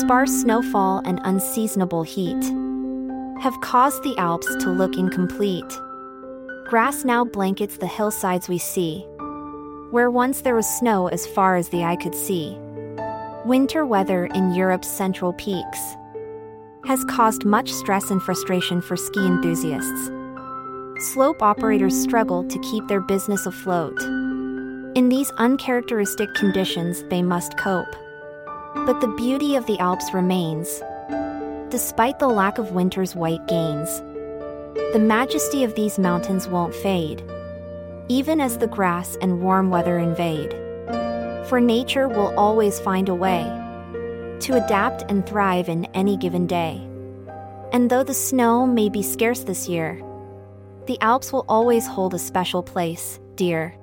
Sparse snowfall and unseasonable heat have caused the Alps to look incomplete. Grass now blankets the hillsides we see, where once there was snow as far as the eye could see. Winter weather in Europe's central peaks has caused much stress and frustration for ski enthusiasts. Slope operators struggle to keep their business afloat. In these uncharacteristic conditions, they must cope. But the beauty of the Alps remains. Despite the lack of winter's white gains, the majesty of these mountains won't fade, even as the grass and warm weather invade. For nature will always find a way to adapt and thrive in any given day. And though the snow may be scarce this year, the Alps will always hold a special place, dear.